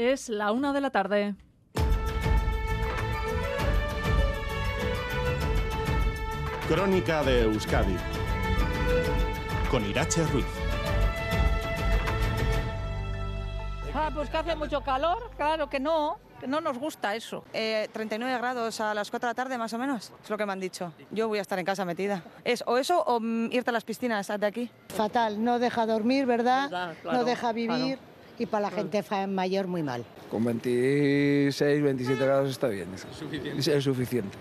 Es la una de la tarde. Crónica de Euskadi con Irache Ruiz. Ah, pues que hace mucho calor, claro que no, que no nos gusta eso. Eh, 39 grados a las 4 de la tarde más o menos, es lo que me han dicho. Yo voy a estar en casa metida. Es o eso o mm, irte a las piscinas de aquí. Fatal, no deja dormir, ¿verdad? ¿Verdad? Claro, no deja vivir y para la gente fa- mayor muy mal. Con 26, 27 grados está bien. Es suficiente. Es suficiente.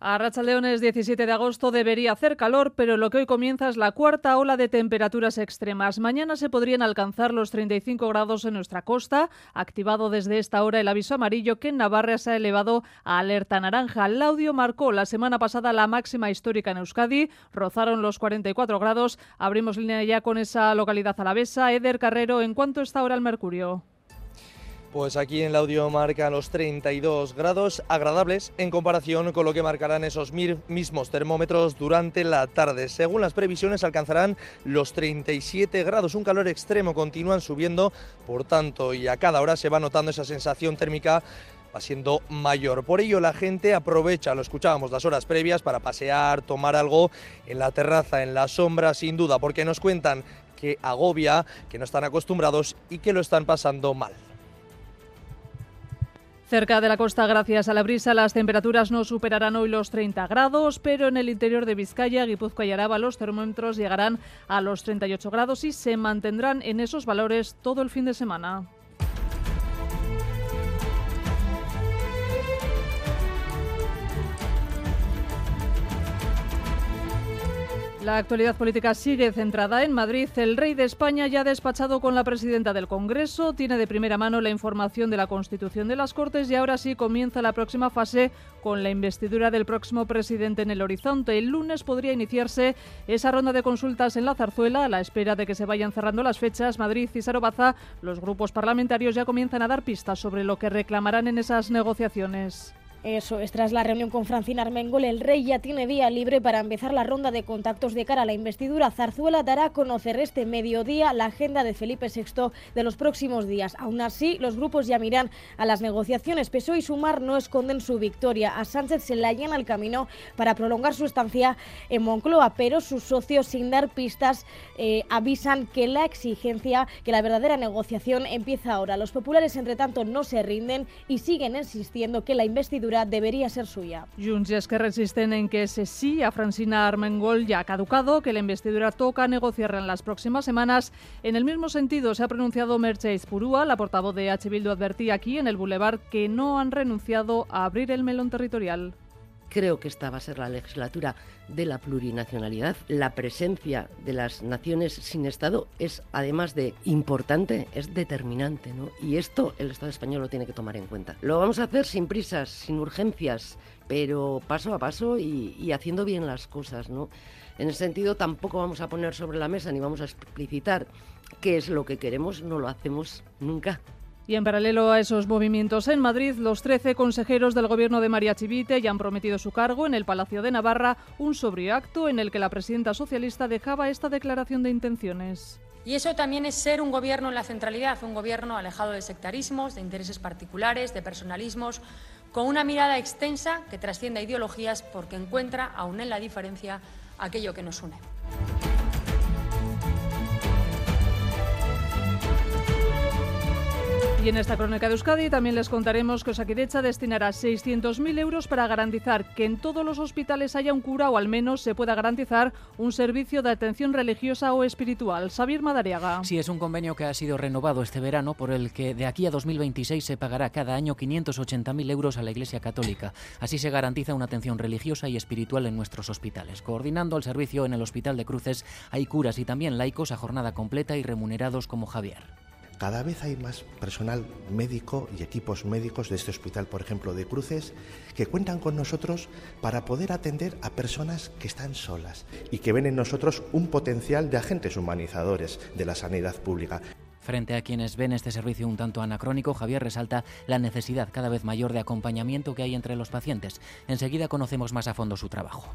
A Rachaldeones 17 de agosto debería hacer calor, pero lo que hoy comienza es la cuarta ola de temperaturas extremas. Mañana se podrían alcanzar los 35 grados en nuestra costa, activado desde esta hora el aviso amarillo que en Navarra se ha elevado a alerta naranja. Laudio marcó la semana pasada la máxima histórica en Euskadi, rozaron los 44 grados. Abrimos línea ya con esa localidad alavesa. Eder Carrero, ¿en cuánto está ahora el mercurio? Pues aquí en el audio marca los 32 grados agradables en comparación con lo que marcarán esos mismos termómetros durante la tarde. Según las previsiones alcanzarán los 37 grados, un calor extremo continúan subiendo, por tanto, y a cada hora se va notando esa sensación térmica va siendo mayor. Por ello la gente aprovecha, lo escuchábamos las horas previas, para pasear, tomar algo en la terraza, en la sombra, sin duda, porque nos cuentan que agobia, que no están acostumbrados y que lo están pasando mal. Cerca de la costa, gracias a la brisa, las temperaturas no superarán hoy los 30 grados, pero en el interior de Vizcaya, Guipúzcoa y Araba los termómetros llegarán a los 38 grados y se mantendrán en esos valores todo el fin de semana. La actualidad política sigue centrada en Madrid. El rey de España ya ha despachado con la presidenta del Congreso, tiene de primera mano la información de la constitución de las Cortes y ahora sí comienza la próxima fase con la investidura del próximo presidente en el horizonte. El lunes podría iniciarse esa ronda de consultas en la zarzuela a la espera de que se vayan cerrando las fechas. Madrid y Sarobaza, los grupos parlamentarios ya comienzan a dar pistas sobre lo que reclamarán en esas negociaciones. Eso es, tras la reunión con Francina Armengol, el rey ya tiene día libre para empezar la ronda de contactos de cara a la investidura. Zarzuela dará a conocer este mediodía la agenda de Felipe VI de los próximos días. Aún así, los grupos ya miran a las negociaciones. PSOE y Sumar no esconden su victoria. A Sánchez se le allana el camino para prolongar su estancia en Moncloa, pero sus socios, sin dar pistas, eh, avisan que la exigencia, que la verdadera negociación empieza ahora. Los populares, entre tanto, no se rinden y siguen insistiendo que la investidura debería ser suya. Junts y Esquerra insisten en que ese sí a Francina Armengol ya ha caducado, que la investidura toca negociarla en las próximas semanas. En el mismo sentido se ha pronunciado Mercedes Purúa, la portavoz de H. Bildu advertía aquí en el Boulevard que no han renunciado a abrir el melón territorial. Creo que esta va a ser la legislatura de la plurinacionalidad. La presencia de las naciones sin Estado es, además de importante, es determinante. ¿no? Y esto el Estado español lo tiene que tomar en cuenta. Lo vamos a hacer sin prisas, sin urgencias, pero paso a paso y, haciendo bien las cosas. ¿no? En ese sentido, tampoco vamos a poner sobre la mesa ni vamos a explicitar qué es lo que queremos, no lo hacemos nunca. Y en paralelo a esos movimientos en Madrid, los 13 consejeros del gobierno de María Chivite ya han prometido su cargo en el Palacio de Navarra, un sobrio acto en el que la presidenta socialista dejaba esta declaración de intenciones. Y eso también es ser un gobierno en la centralidad, un gobierno alejado de sectarismos, de intereses particulares, de personalismos, con una mirada extensa que trasciende a ideologías porque encuentra, aún en la diferencia, aquello que nos une. En esta crónica de Euskadi también les contaremos que Osakidecha destinará 600.000 euros para garantizar que en todos los hospitales haya un cura o al menos se pueda garantizar un servicio de atención religiosa o espiritual. Sabir Madariaga. Sí, es un convenio que ha sido renovado este verano por el que de aquí a 2026 se pagará cada año 580.000 euros a la Iglesia Católica. Así se garantiza una atención religiosa y espiritual en nuestros hospitales. Coordinando el servicio en el Hospital de Cruces hay curas y también laicos a jornada completa y remunerados como Javier. Cada vez hay más personal médico y equipos médicos de este hospital, por ejemplo, de Cruces, que cuentan con nosotros para poder atender a personas que están solas y que ven en nosotros un potencial de agentes humanizadores de la sanidad pública. Frente a quienes ven este servicio un tanto anacrónico, Javier resalta la necesidad cada vez mayor de acompañamiento que hay entre los pacientes. Enseguida conocemos más a fondo su trabajo.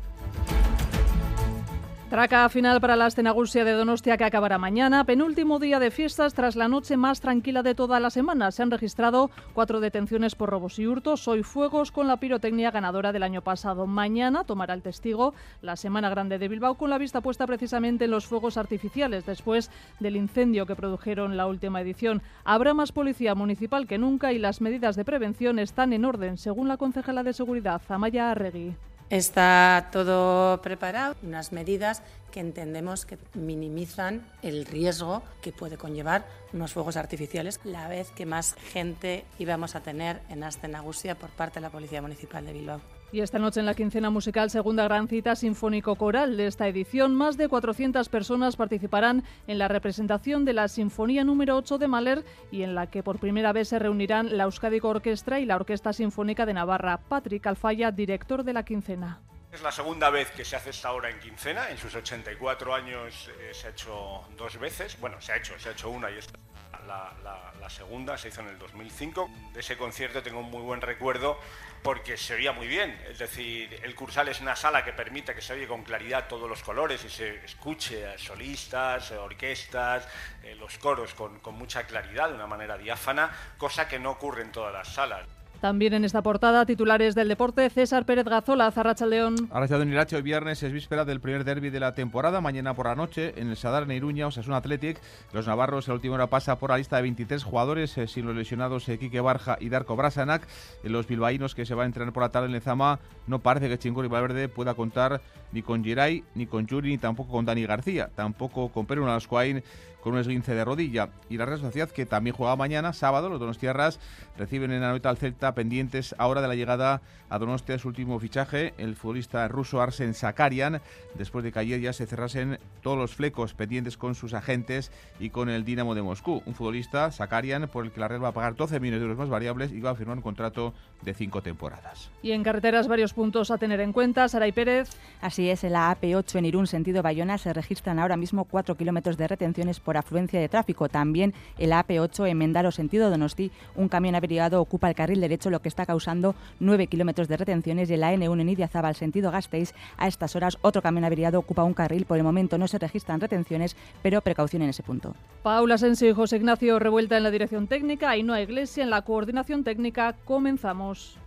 Traca final para la Astenagusia de Donostia que acabará mañana. Penúltimo día de fiestas tras la noche más tranquila de toda la semana. Se han registrado cuatro detenciones por robos y hurtos. Hoy fuegos con la pirotecnia ganadora del año pasado. Mañana tomará el testigo la Semana Grande de Bilbao con la vista puesta precisamente en los fuegos artificiales después del incendio que produjeron la última edición. Habrá más policía municipal que nunca y las medidas de prevención están en orden, según la concejala de Seguridad, Amaya Arregui. Está todo preparado, unas medidas que entendemos que minimizan el riesgo que puede conllevar unos fuegos artificiales, la vez que más gente íbamos a tener en Astenagusia por parte de la Policía Municipal de Bilbao. Y esta noche en la quincena musical, segunda gran cita sinfónico-coral de esta edición, más de 400 personas participarán en la representación de la Sinfonía número 8 de Mahler y en la que por primera vez se reunirán la Euskadico Orquestra y la Orquesta Sinfónica de Navarra. Patrick Alfaya, director de la quincena. Es la segunda vez que se hace esta obra en quincena. En sus 84 años eh, se ha hecho dos veces. Bueno, se ha hecho, se ha hecho una y esta la, segunda, se hizo en el 2005. De ese concierto tengo un muy buen recuerdo porque se oía muy bien. Es decir, el Cursal es una sala que permite que se oye con claridad todos los colores y se escuche a solistas, orquestas, eh, los coros con mucha claridad, de una manera diáfana, cosa que no ocurre en todas las salas. También en esta portada, titulares del deporte, César Pérez Gazola, Zarracha León. Arrachado en Irache, hoy viernes es víspera del primer derby de la temporada. Mañana por la noche, en el Sadar, en Iruña, Osasuna Athletic. Los navarros, en la última hora, pasa por la lista de 23 jugadores, eh, sin los lesionados eh, Barja y Darko Brasanac. Eh, los bilbaínos que se van a entrenar por la tarde en Lezama, no parece que Chingón y Valverde pueda contar ni con Geray, ni con Yuri, ni tampoco con Dani García, tampoco con Perú Nalascoain con un esguince de rodilla. Y la Real Sociedad, que también juega mañana, sábado, los Donostiarras reciben en la noche al Celta pendientes ahora de la llegada a Donostia su último fichaje, el futbolista ruso Arsen Sakarian, después de que ayer ya se cerrasen todos los flecos pendientes con sus agentes y con el Dinamo de Moscú. Un futbolista, Sakarian, por el que la Real va a pagar 12 millones de euros más variables y va a firmar un contrato de cinco temporadas. Y en carreteras varios puntos a tener en cuenta. Saray Pérez. Así es, en la AP8 en Irún, sentido Bayona, se registran ahora mismo 4 kilómetros de retenciones por afluencia de tráfico. También en la AP8 en Mendaro, sentido Donosti, un camión averiado ocupa el carril derecho, lo que está causando 9 kilómetros de retenciones. Y en la N1 en Idiazábal, sentido Gasteiz, a estas horas otro camión averiado ocupa un carril. Por el momento no se registran retenciones, pero precaución en ese punto. Paula Sensi y José Ignacio Revuelta en la dirección técnica, Ainhoa Iglesia en la coordinación técnica. Comenzamos.